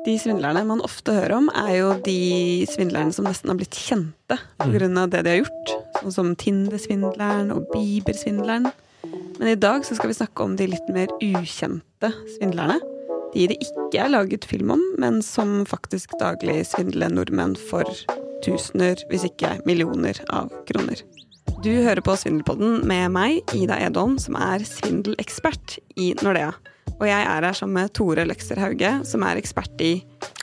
De svindlerne man ofte hører om, er jo de svindlerne som nesten har blitt kjente pga. det de har gjort. Sånn som Tinder-svindleren og Bieber-svindleren. Men i dag så skal vi snakke om de litt mer ukjente svindlerne. De det ikke er laget film om, men som faktisk daglig svindler nordmenn for tusener, hvis ikke millioner av kroner. Du hører på Svindelpodden med meg, Ida Edholm, som er svindelekspert i Nordea. Og jeg er her sammen med Tore Løkser Hauge, som er ekspert i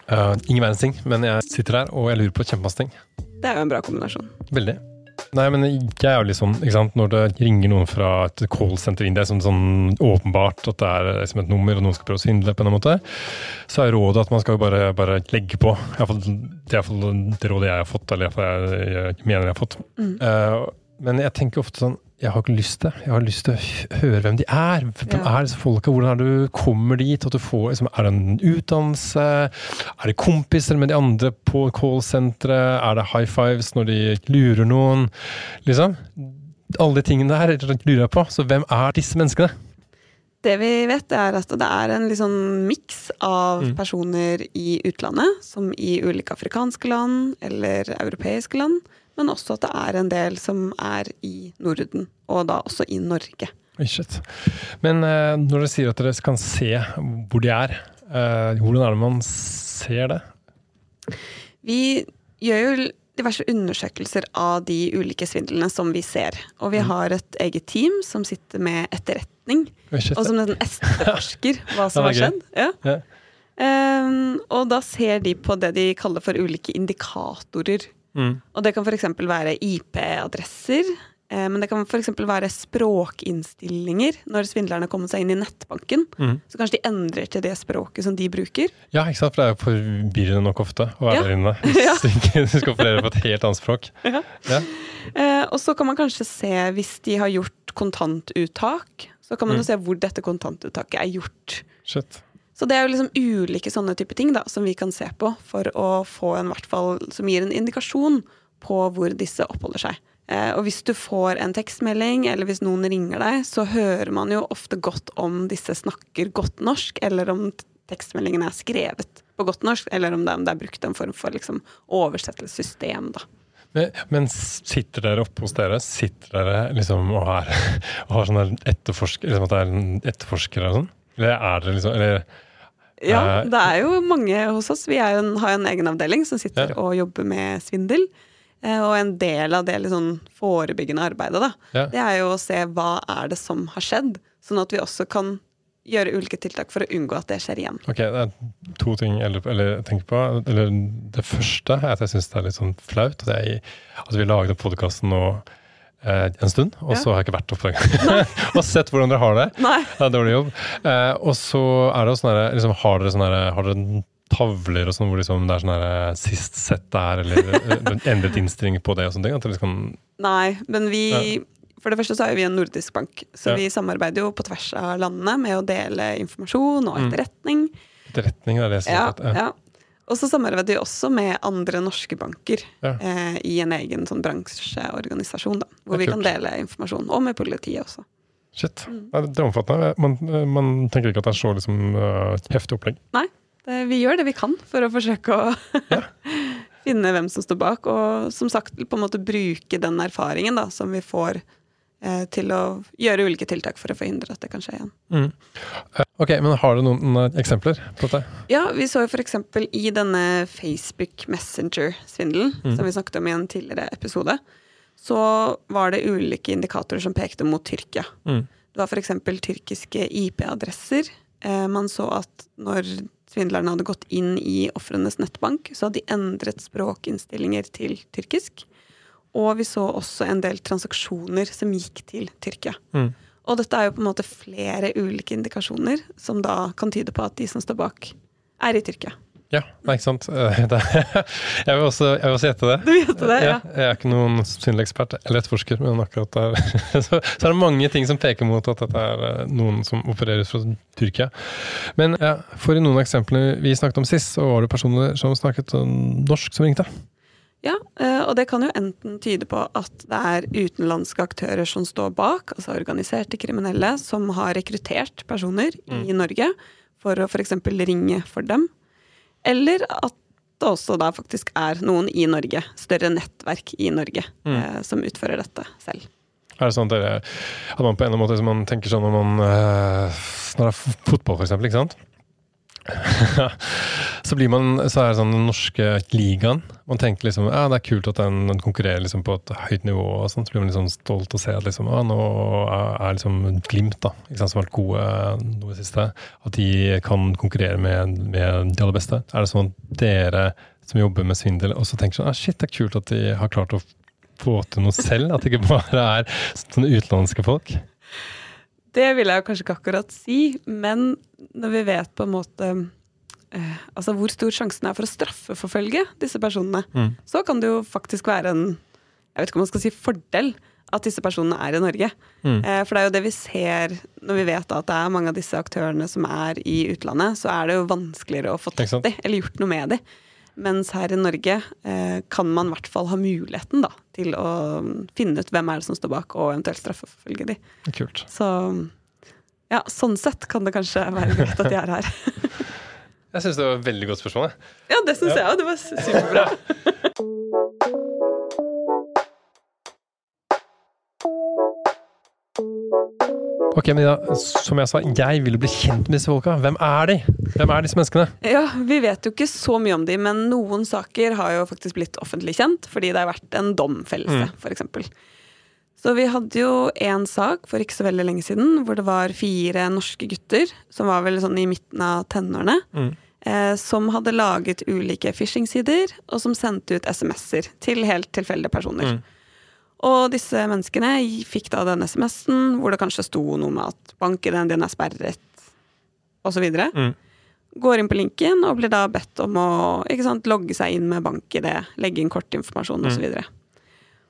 Uh, ingen verdens ting, men jeg sitter her og jeg lurer på kjempemasse ting. Det er jo en bra kombinasjon. Veldig. Nei, men jeg er jo litt sånn, ikke sant, når det ringer noen fra et callsenter inn, det er sånn, sånn åpenbart at det er liksom et nummer og noen skal prøve å svindle på en måte, så er rådet at man skal bare, bare legge på. I hvert fall, det det rådet jeg har fått, eller iallfall jeg, jeg mener jeg har fått. Uh, men jeg tenker ofte sånn jeg har ikke lyst til Jeg har lyst til å høre hvem de er. Hvem Ja. er disse folka? Hvordan er det du kommer dit? At du får, liksom, er det en utdannelse? Er det kompiser med de andre på callsenteret? Er det high fives når de lurer noen? Liksom. Alle de tingene der lurer jeg på. Så hvem er disse menneskene? Det vi vet, er at det er en sånn miks av personer i utlandet, som i ulike afrikanske land eller europeiske land, men også at det er en del som er i Norden, og da også i Norge. Shit. Men uh, når dere sier at dere kan se hvor de er, uh, hvordan er det man ser det? Vi gjør jo diverse undersøkelser av de ulike svindlene som vi ser. Og vi har et eget team som sitter med etterretning, og som nesten etterforsker hva som har skjedd. Ja. Yeah. Um, og da ser de på det de kaller for ulike indikatorer. Mm. Og det kan f.eks. være IP-adresser. eh, Men det kan f.eks. være språkinnstillinger når svindlerne kommer seg inn i nettbanken. Mm. Så kanskje de endrer til det språket som de bruker. Ja, ikke sant? For det er jo forvirrende nok ofte å være Ja. der inne. Ja. ikke du skal operere på et helt annet språk. Ja. Ja. Eh, og så kan man kanskje se, hvis de har gjort kontantuttak, så kan man Mm. jo se hvor dette kontantuttaket er gjort. Shit. Så det er jo liksom ulike sånne type ting da, som vi kan se på for å få en hvert fall som gir en indikasjon på hvor disse oppholder seg. Eh, og hvis du får en tekstmelding, eller hvis noen ringer deg, så hører man jo ofte godt om disse snakker godt norsk, eller om tekstmeldingen er skrevet på godt norsk, eller om det, er brukt en form for liksom, oversettelsessystem. Da. Men, men sitter dere oppe hos dere? Sitter dere liksom og, er, og har sånne etterforskere, liksom at det er etterforskere og sånn? Eller er dere liksom eller, Ja, Eh, det er jo mange hos oss. Vi en, har jo en egen avdeling som sitter Ja. og jobber med svindel. Eh, Og en del av det sånn forebyggende arbeidet, da, Ja. det er jo å se hva er det som har skjedd, sånn at vi også kan gjøre ulike tiltak for å unngå at det skjer igjen. Ok, det er to ting jeg tenker på. Eller det første er at jeg syns det er litt sånn flaut. At, jeg, at vi laget podkasten nå en stund, og Ja. så har jeg ikke vært oppe engang. og sett hvordan dere har det. Nei. Det er dårlig jobb. Eh, og så er det sånn her, liksom, har dere sånn herre tavler og sånn hvor liksom det er sånn herre sist sett der, eller eller endret innstilling på det og sånne ting? At dere liksom, Nei, men vi For det første så er vi en nordisk bank, så Ja. vi samarbeider jo på tvers av landene med å dele informasjon og Mm. etterretning. det er det som Ja, er ja, ja. Og så samarbeider vi også med andre norske banker Ja. eh, i en egen sånn bransjeorganisasjon, da, hvor vi kan dele informasjon, og med politiet også. Shit. Mm. Det er omfattende. Man, man tenker ikke at det er så liksom, uh, heftig opplegg. Det, vi gjør det vi kan for å forsøke å finne hvem som står bak, og som sagt på en måte bruke den erfaringen da, som vi får eh, til å gjøre ulike tiltak for å forhindre at det kan skje igjen. Mm. Eh, Ok, men har du noen, noen eksempler på dette? Ja, vi så jo f.eks. i denne Facebook Messenger-svindelen, Mm. som vi snakket om i en tidligere episode, så var det ulike indikatorer som pekte mot Tyrkia. Mm. Det var f.eks. tyrkiske IP-adresser. Eh, man så at når svindlerne hadde gått inn i ofrenes nettbank, så hadde de endret språkinnstillinger til tyrkisk. Og vi så også en del transaksjoner som gikk til Tyrkia. Mm. Og dette er jo på en måte flere ulike indikasjoner som da kan tyde på at de som står bak, er i Tyrkia. Ja, nei, ikke sant. Eh, jeg, vil også, jeg vil også gjette det. Du gjette det, ja. Jeg er ikke noen synlig ekspert eller etterforsker, men akkurat der så, så er det mange ting som peker mot at dette er eh, noen som opererer fra Tyrkia. Men ja, for i noen eksempler vi snakket om sist, så var det personer som snakket norsk som ringte. Ja, eh, og det kan jo enten tyde på at det er utenlandske aktører som står bak, altså organiserte kriminelle, som har rekruttert personer mm. i Norge for å f.eks. ringe for dem. Eller at det også da faktisk er noen i Norge, større nettverk i Norge, mm. eh, som utfører dette selv. Er det sånn at, dere, at man på en måte man tenker sånn når man eh, Når det er fotball, for eksempel, ikke sant? så blir man, så er det sånn den norske ligaen. Man tenker liksom ja, det er kult at den, den konkurrerer liksom på et høyt nivå. og sånt, Så blir man liksom stolt å se at liksom, ja, nå er, liksom Glimt, da, ikke sant, som har vært gode noe i siste, at de kan konkurrere med, med, de aller beste. Er det sånn at dere som jobber med svindel, også tenker sånn ja, shit, det er kult at de har klart å få til noe selv? At det ikke bare er sånne utenlandske folk? Det vil jeg kanskje ikke akkurat si, men når vi vet på en måte eh, altså hvor stor sjansen er for å straffeforfølge disse personene, mm. så kan det jo faktisk være en jeg vet ikke om man skal si fordel at disse personene er i Norge. Mm. Eh, for det er jo det vi ser når vi vet at det er mange av disse aktørene som er i utlandet, så er det jo vanskeligere å få tatt dem, eller gjort noe med dem. Mens her i Norge eh, kan man i hvert fall ha muligheten da, til å finne ut hvem er det som står bak, og eventuelt straffeforfølge de. Kult. Så ja, sånn sett kan det kanskje være greit at de er her. jeg syns det var et veldig godt spørsmål. Ja, det syns ja. jeg òg. Det var superbra. Ok, men Ida, som jeg sa, jeg vil bli kjent med disse folka. Hvem er de? Hvem er disse menneskene? Ja, Vi vet jo ikke så mye om de, men noen saker har jo faktisk blitt offentlig kjent fordi det har vært en domfellelse, mm. f.eks. Så vi hadde jo en sak for ikke så veldig lenge siden hvor det var fire norske gutter, som var vel sånn i midten av tenårene, mm. eh, som hadde laget ulike phishing-sider, og som sendte ut SMS-er til helt tilfeldige personer. Mm. Og disse menneskene fikk da den SMS-en hvor det kanskje sto noe med at banken din er sperret, osv. Mm. Går inn på linken og blir da bedt om å sant, logge seg inn med bank-ID, legge inn kortinformasjon mm. osv. Og,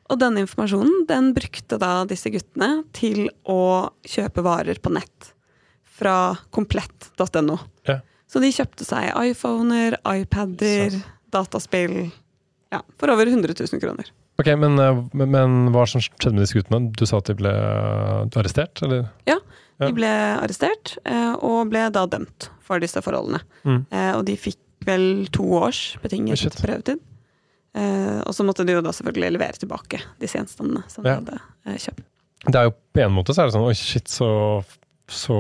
og denne informasjonen den brukte da disse guttene til å kjøpe varer på nett. Fra komplett.no. Ja. Så de kjøpte seg iPhoner, iPader, dataspill ja, for over 100 000 kroner. Ok, men, eh, men, men, hva som skjedde med disse guttene? Du sa at de ble arrestert, eller? Ja, de ble arrestert, eh, og ble da dømt for disse forholdene. Mm. Eh, og de fikk vel to års betinget oh, prøvetid. Og så måtte de jo da selvfølgelig levere tilbake disse gjenstandene som ja. de hadde kjøpt. Det er jo På en måte så er det sånn Oi, shit, så, så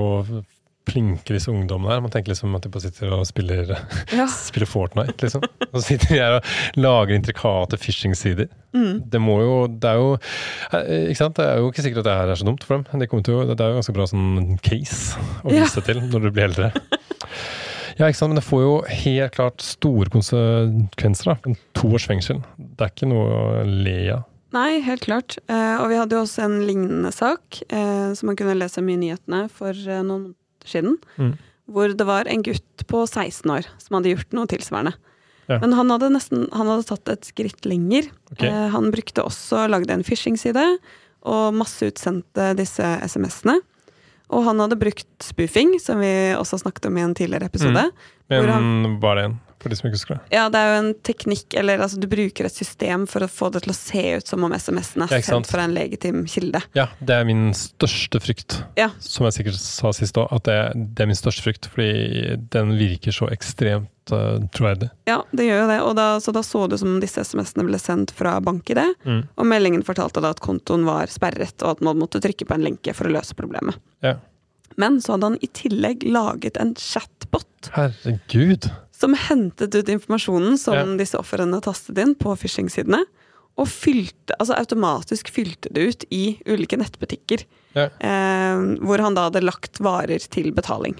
flinke disse ungdommene her. Man tenker liksom at de bare sitter og spiller, ja. spiller Fortnite, liksom. Og så sitter de her og lager intrikate phishing-sider. Mm. Det må jo Det er jo eh, ikke sant? Det er jo ikke sikkert at det her er så dumt for dem. Det, til, det er jo ganske bra sånn case å vise ja. til når du blir eldre. Ja, ikke sant? Men det får jo helt klart store konsekvenser. da. To års fengsel. Det er ikke noe å le av. Nei, helt klart. Eh, og vi hadde jo også en lignende sak eh, som man kunne lese mye i nyhetene for eh, noen siden. Mm. Hvor det var en gutt på 16 år som hadde gjort noe tilsvarende. Ja. Men han hadde, nesten, han hadde tatt et skritt lenger. Okay. Eh, han brukte også, lagde en phishing-side og masseutsendte disse SMS-ene. Og han hadde brukt spoofing, som vi også snakket om i en tidligere episode. Mm. Men han, var det en? For de som ikke husker det. Ja, det er jo en teknikk, eller altså du bruker et system for å få det til å se ut som om SMS-en er sendt fra en legitim kilde. Ja, det er min største frykt, ja. som jeg sikkert sa sist òg, at det, det, er min største frykt. Fordi den virker så ekstremt uh, troverdig. Ja, det gjør jo det. Og da, så da så det som om disse SMS-ene ble sendt fra BankID, mm. og meldingen fortalte da at kontoen var sperret, og at man måtte trykke på en lenke for å løse problemet. Ja. Men så hadde han i tillegg laget en chatbot. Herregud som hentet ut informasjonen som ja. disse ofrene tastet inn på phishing-sidene, og fylte, altså automatisk fylte det ut i ulike nettbutikker. Ja. Eh, hvor han da hadde lagt varer til betaling.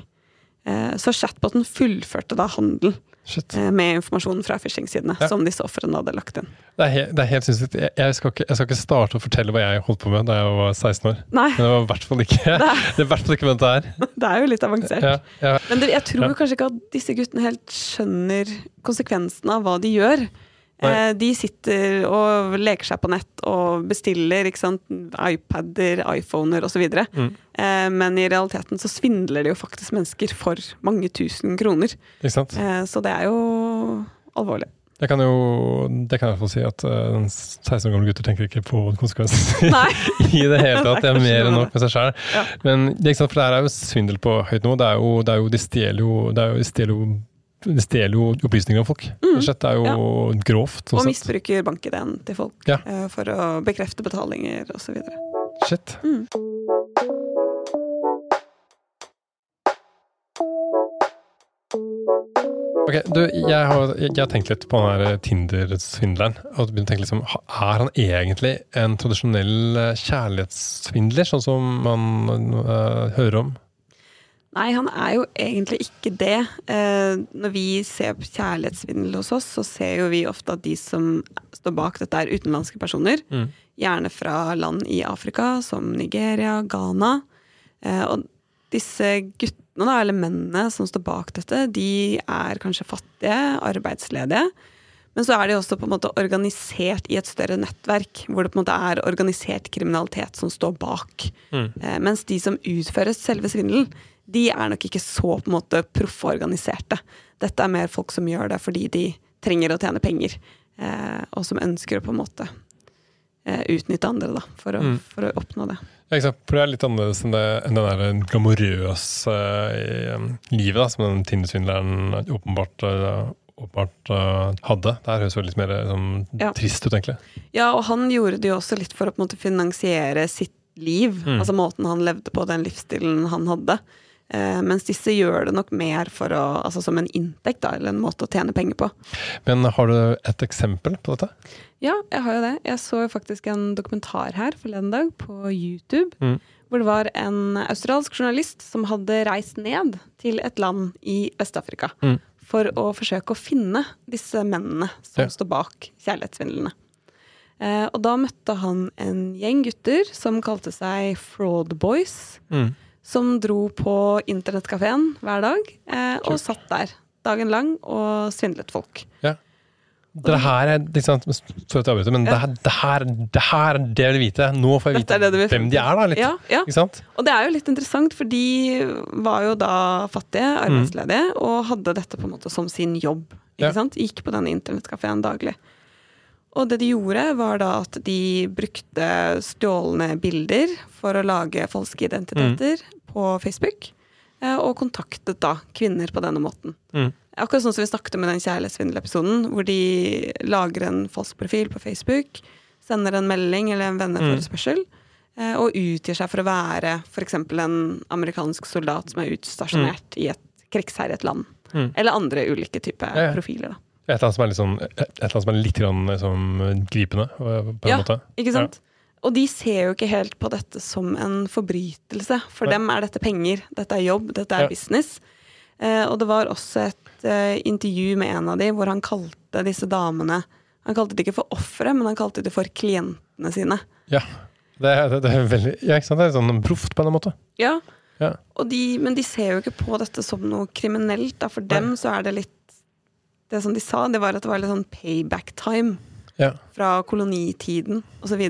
Eh, så chatboten fullførte da handel Shit. eh, med informasjon fra phishing-sidene Ja. som disse ofrene hadde lagt inn. Det er, helt, det er helt sinnssykt. Jeg, jeg, skal ikke- jeg skal ikke starte å fortelle hva jeg holdt på med da jeg var 16 år. Nei, Men det var i hvert fall ikke det er det er ikke med dette her. det er jo litt avansert. Ja, ja. Men det, jeg tror kanskje ikke at disse guttene helt skjønner konsekvensene av hva de gjør. Nei. Eh, de sitter og leker seg på nett og bestiller ikke sant? iPader, iPhoner osv. Mm. Eh, men i realiteten så svindler de jo faktisk mennesker for mange tusen kroner. Eh, så det er jo alvorlig. Jeg kan jo det kan jeg si at uh, 16 år gamle gutter tenker ikke på konsekvenser i det hele tatt. Det er mer enn nok med seg sjøl. Ja. Men for det her er jo svindel på høyt nivå. Det det det er stjeler jo stjeler jo opplysninger om folk. Mm. Det er jo grovt. sånn Mm. Og misbruker bank-ID-en til folk Ja. eh, for å bekrefte betalinger osv. Shit. Mm. Ok, du, jeg har, jeg har tenkt litt på den her Tinder-svindleren. og begynt å tenke liksom, Er han egentlig en tradisjonell eh, kjærlighetssvindler, sånn som man uh, hører om? Nei, han er jo egentlig ikke det. Eh, når vi ser på kjærlighetssvindel hos oss, så ser jo vi ofte at de som står bak dette, er utenlandske personer. Mm. Gjerne fra land i Afrika, som Nigeria, Ghana. Eh, og disse guttene, da, eller mennene som står bak dette, de er kanskje fattige, arbeidsledige. Men så er de også på en måte organisert i et større nettverk, hvor det på en måte er organisert kriminalitet som står bak. Mm. Eh, mens de som utfører selve svindelen, de er nok ikke så på en måte proffe organiserte. Dette er mer folk som gjør det fordi de trenger å tjene penger, eh, og som ønsker å på en måte eh, utnytte andre da, for å, Mm. for å oppnå det. Ja, ikke sant? For det er litt annerledes enn, det, enn det der glamorøse eh, livet da, som den Tinder-svindleren åpenbart, eh, åpenbart uh, hadde. Det her høres jo litt mer eh, sånn, Ja. trist ut, egentlig. Ja, og han gjorde det jo også litt for å på en måte finansiere sitt liv, Mm. altså måten han levde på, den livsstilen han hadde. Eh, mens disse gjør det nok mer for å, altså som en inntekt, da, eller en måte å tjene penger på. Men har du et eksempel på dette? Ja, jeg har jo det. Jeg så jo faktisk en dokumentar her forleden dag på YouTube. Mm. Hvor det var en australsk journalist som hadde reist ned til et land i Vest-Afrika. Mm. For å forsøke å finne disse mennene som Ja. står bak kjærlighetssvindlene. Eh, og da møtte han en gjeng gutter som kalte seg Fraud Boys. Mm. Som dro på internettkafeen hver dag eh, og satt der dagen lang og svindlet folk. Det her er ikke sant, at jeg avbryter, men det, her- det, her, det her er det jeg vil vite. Nå får jeg vite det hvem de er, da. litt. Ja, ja. Ikke sant? Og det er jo litt interessant, for de var jo da fattige, Mm. arbeidsledige, og hadde dette på en måte som sin jobb. Ikke Ja. sant? Gikk på denne internettkafeen daglig. Og det de gjorde, var da at de brukte stjålne bilder for å lage falske identiteter Mm. på Facebook, eh, og kontaktet da kvinner på denne måten. Mm. Akkurat sånn som vi snakket om i den kjærlighetssvindelepisoden, hvor de lager en falsk profil på Facebook, sender en melding eller en venneforespørsel, Mm. og utgir seg for å være f.eks. en amerikansk soldat som er utstasjonert i et krigsherjet land. Mm. Eller andre ulike typer Ja, ja. profiler, da. Et eller annet som er litt, sånn, et eller annet som er litt grann, liksom, gripende, på en Ja, måte. Ikke sant? Og de ser jo ikke helt på dette som en forbrytelse. For Nei. dem er dette penger, dette er jobb, dette er Ja. business. Eh, og det var også et eh, intervju med en av de hvor han kalte disse damene Han kalte det ikke for ofre, men han kalte det for klientene sine. Ja. Det, er- det, er veldig Ja, ikke sant? Det er sånn proft på en måte. Ja, Ja. og de, Men de ser jo ikke på dette som noe kriminelt. Da. For dem så er det litt Det som de sa, det var at det var litt sånn payback time Ja. fra kolonitiden osv.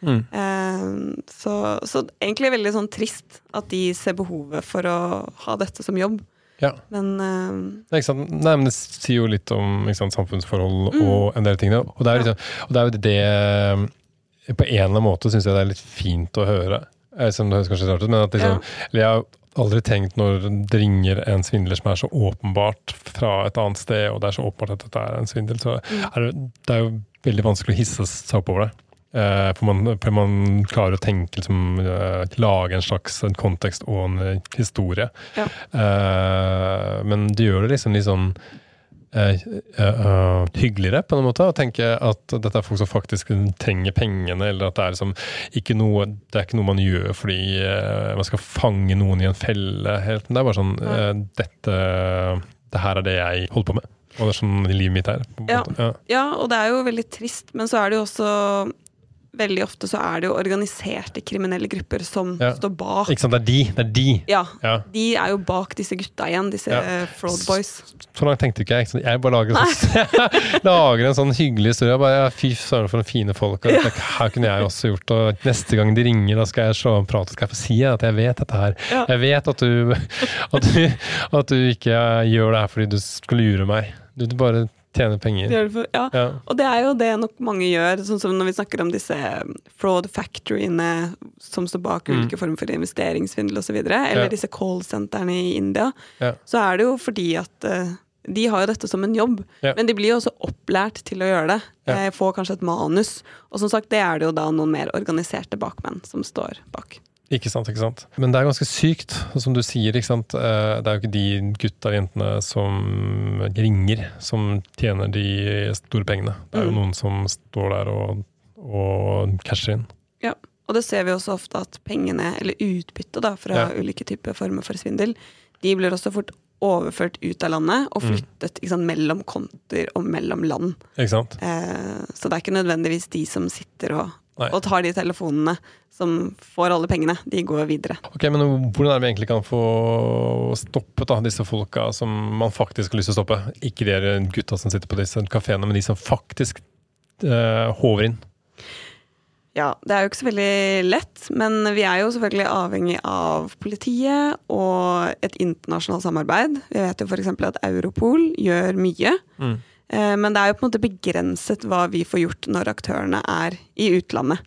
Mm. Eh, så, så egentlig veldig sånn trist at de ser behovet for å ha dette som jobb. ja. Men uh, Nei, ikke sant? Nei, men det sier jo litt om sant, samfunnsforhold Mm. og en del ting. Og det er, liksom, og det, er jo det På en eller annen måte syns jeg det er litt fint å høre. Eh, Som det høres kanskje rart ut, men at liksom, eller jeg aldri tenkt når det ringer en svindler som er så åpenbart fra et annet sted, og det er så åpenbart at dette er en svindel, så Mm. er det, det er jo veldig vanskelig å hisse seg opp over det. Eh, for, man, for man klarer å tenke liksom, eh, lage en slags en kontekst og en historie. Ja. Eh, men det gjør det liksom litt sånn eh, eh, hyggeligere, på en måte. Å tenke at dette er folk som faktisk trenger pengene, eller at det er liksom ikke noe Det er ikke noe man gjør fordi eh, man skal fange noen i en felle. Helt. Det er bare sånn eh, Dette Det her er det jeg holder på med. Og det er sånn livet mitt er. Ja. Ja. Ja, og det er jo veldig trist, men så er det jo også Veldig ofte så er det jo organiserte kriminelle grupper som Ja. står bak. Ikke sant, det er de. Det er de. Ja, Ja. de er jo bak disse gutta igjen, disse Ja. eh, fraud boys. Så langt tenkte ikke jeg. ikke? Jeg bare lager, en sånn, lager en sånn hyggelig historie. Jeg Bare, ja, Fy søren, for noen fine folk. Og her kunne jeg også gjort. Og neste gang de ringer, da skal jeg slå en prat og skal jeg få si at jeg vet dette her. Jeg vet at du, at du, at du ikke gjør det her fordi du skal lure meg. Du, du bare tjener De penger. det for- Ja. Ja. Og det er jo det nok mange gjør, sånn som når vi snakker om disse fraud factoryene som står bak Mm. ulike former for investeringssvindel osv., eller Ja. disse callsentrene i India, Ja. så er det jo fordi at uh, de har jo dette som en jobb, Ja. men de blir jo også opplært til å gjøre det. Ja. Får Få kanskje et manus. Og som sagt, det er det jo da noen mer organiserte bakmenn som står bak. Ikke sant, ikke sant. Men det er ganske sykt, som du sier. ikke sant? Eh, Det er jo ikke de gutta og jentene som ringer, som tjener de store pengene. Det er jo Mm. noen som står der og, og casher inn. Ja. Og det ser vi også ofte at pengene, eller utbyttet fra Ja. ulike typer former for svindel, de blir også fort overført ut av landet og Mm. flyttet ikke sant, mellom konter og mellom land. Ikke? Eh, så det er ikke nødvendigvis de som sitter og, Nei. og tar de telefonene som får alle pengene. De går videre. Ok, men Hvordan er det vi egentlig kan få stoppet da, disse folka som man faktisk har lyst til å stoppe? Ikke de gutta som sitter på disse kafeene, men de som faktisk eh, håver inn. Ja, det er jo ikke så veldig lett, men vi er jo selvfølgelig avhengig av politiet og et internasjonalt samarbeid. Vi vet jo f.eks. at Europol gjør mye. Mm. Eh, Men det er jo på en måte begrenset hva vi får gjort når aktørene er i utlandet.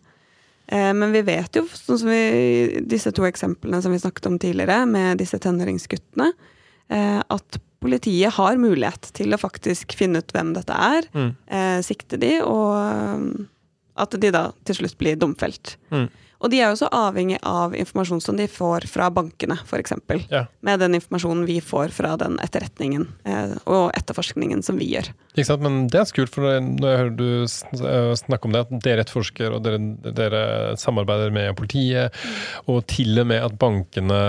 Eh, Men vi vet jo, sånn som vi, disse to eksemplene som vi snakket om tidligere, med disse tenåringsguttene, eh, at politiet har mulighet til å faktisk finne ut hvem dette er, Mm. sikte de, og at de da til slutt blir domfelt. Mm. Og de er jo så avhengig av informasjon som de får fra bankene, f.eks. Ja. Med den informasjonen vi får fra den etterretningen eh, og etterforskningen som vi gjør. Ikke sant? Men det er så kult, for når jeg hører du øh, snakke om det, at dere etterforsker og dere, dere samarbeider med politiet, og til og med at bankene,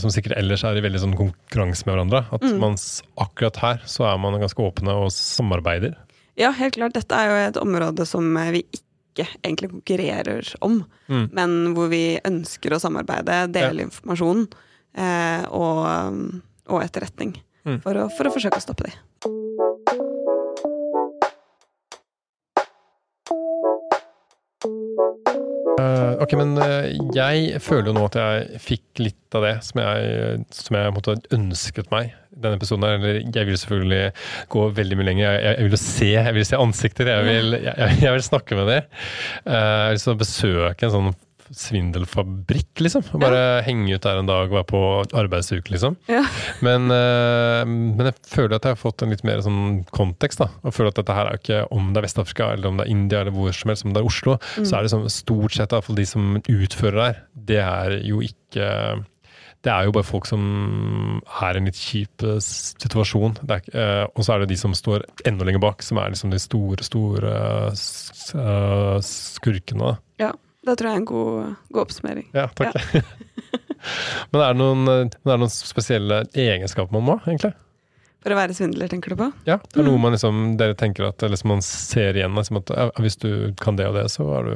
som sikkert ellers er i veldig sånn konkurranse med hverandre, at man akkurat her så er man ganske åpne og samarbeider. Ja, helt klart. Dette er jo et område som eh, vi ikke egentlig konkurrerer om, Mm. men hvor vi ønsker å samarbeide, dele informasjon eh, og, og etterretning. Mm. For, å, for å forsøke å stoppe de. Eh, ok, men uh, jeg føler jo nå at jeg fikk litt av det som jeg, som jeg måtte ønsket meg i denne episoden. her, Eller jeg vil selvfølgelig gå veldig mye lenger. Jeg, jeg, jeg vil jo se, jeg vil se ansikter. Jeg vil, jeg, vil snakke med dem. Uh, jeg vil besøke en sånn svindelfabrikk, liksom. Og Bare henge ut der en dag og være på arbeidsuke, liksom. Ja. Men, eh, men jeg føler at jeg har fått en litt mer sånn kontekst. da, og føler at dette her er ikke om det er Vest-Afrika eller om det er India eller hvor som helst, om det er Oslo. Så er det sånn, stort sett i hvert fall de som utfører der, det er jo ikke det er jo bare folk som er i en litt kjip eh, situasjon. Eh, og så er det de som står enda lenger bak, som er liksom de store, store uh, skurkene. Ja, det tror jeg er en god, god oppsummering. Ja, takk. men er det, noen, er det noen spesielle egenskaper man må, egentlig? For å være svindler, tenker du på? Ja, det er noe man liksom, dere tenker at eller som man ser igjen. Liksom at ja, Hvis du kan det og det, så er du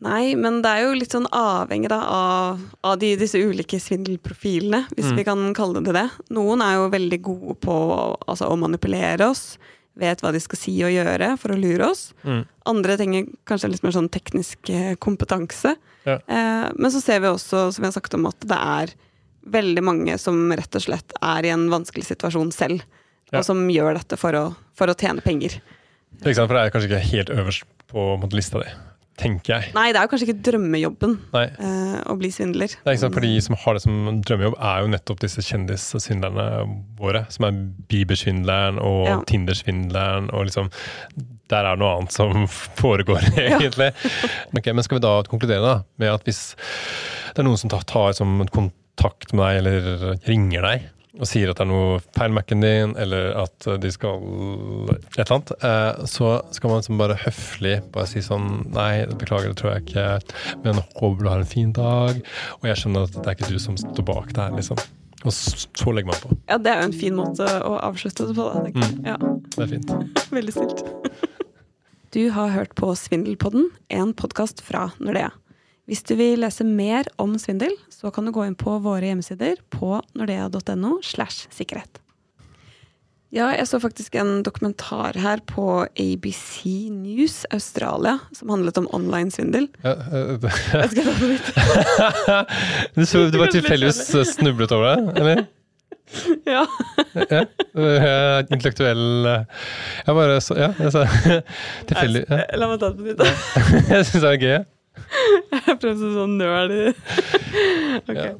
Nei, men det er jo litt sånn avhengig da, av, av de, disse ulike svindelprofilene, hvis Mm. vi kan kalle det det. Noen er jo veldig gode på altså, å manipulere oss, vet hva de skal si og gjøre for å lure oss. Mm. Andre trenger kanskje litt mer sånn teknisk eh, kompetanse. Ja. Eh, men så ser vi også, som vi har sagt om, at det er veldig mange som rett og slett er i en vanskelig situasjon selv, Ja. og som gjør dette for å, for å tjene penger. Ikke sant? For det er kanskje ikke helt øverst på, på lista di, tenker jeg. Nei, det er jo kanskje ikke drømmejobben Nei. eh, å bli svindler. Det er ikke sant, for De som har det som drømmejobb, er jo nettopp disse kjendissvindlerne våre. Som er Bieber-svindleren og Ja. Tinder-svindleren. og liksom Der er det noe annet som foregår, egentlig. Ok, Men skal vi da konkludere da, med at hvis det er noen som tar, tar som kontakt med deg eller ringer deg, og sier at det er noe feil Mac-en din, eller at de skal et eller annet, eh, så skal man liksom bare høflig bare si sånn Nei, beklager, det tror jeg ikke, men håper du har en fin dag. Og jeg skjønner at det er ikke du som står bak det her, liksom. Og så legger man på. Ja, det er jo en fin måte å avslutte det på. Da, Mm. Ja, Det er fint. veldig snilt. Du har hørt på Svindelpodden, en podkast fra Nordea. Hvis du vil lese mer om svindel, så kan du gå inn på våre hjemmesider på nordea.no slash sikkerhet. Ja, jeg så faktisk en dokumentar her på ABC News Australia som handlet om online-svindel. Ja, uh, Jeg skal ta det litt. du, så, du var tilfeldigvis snublet over det, eller? Ja. Ja. eh, Intellektuell eh, Jeg bare så Ja, jeg sa tilfeldig. Ja. La meg ta det på nytt. da. Jeg syns det er gøy. Jeg prøvde sånn nerd. Ok. Ja.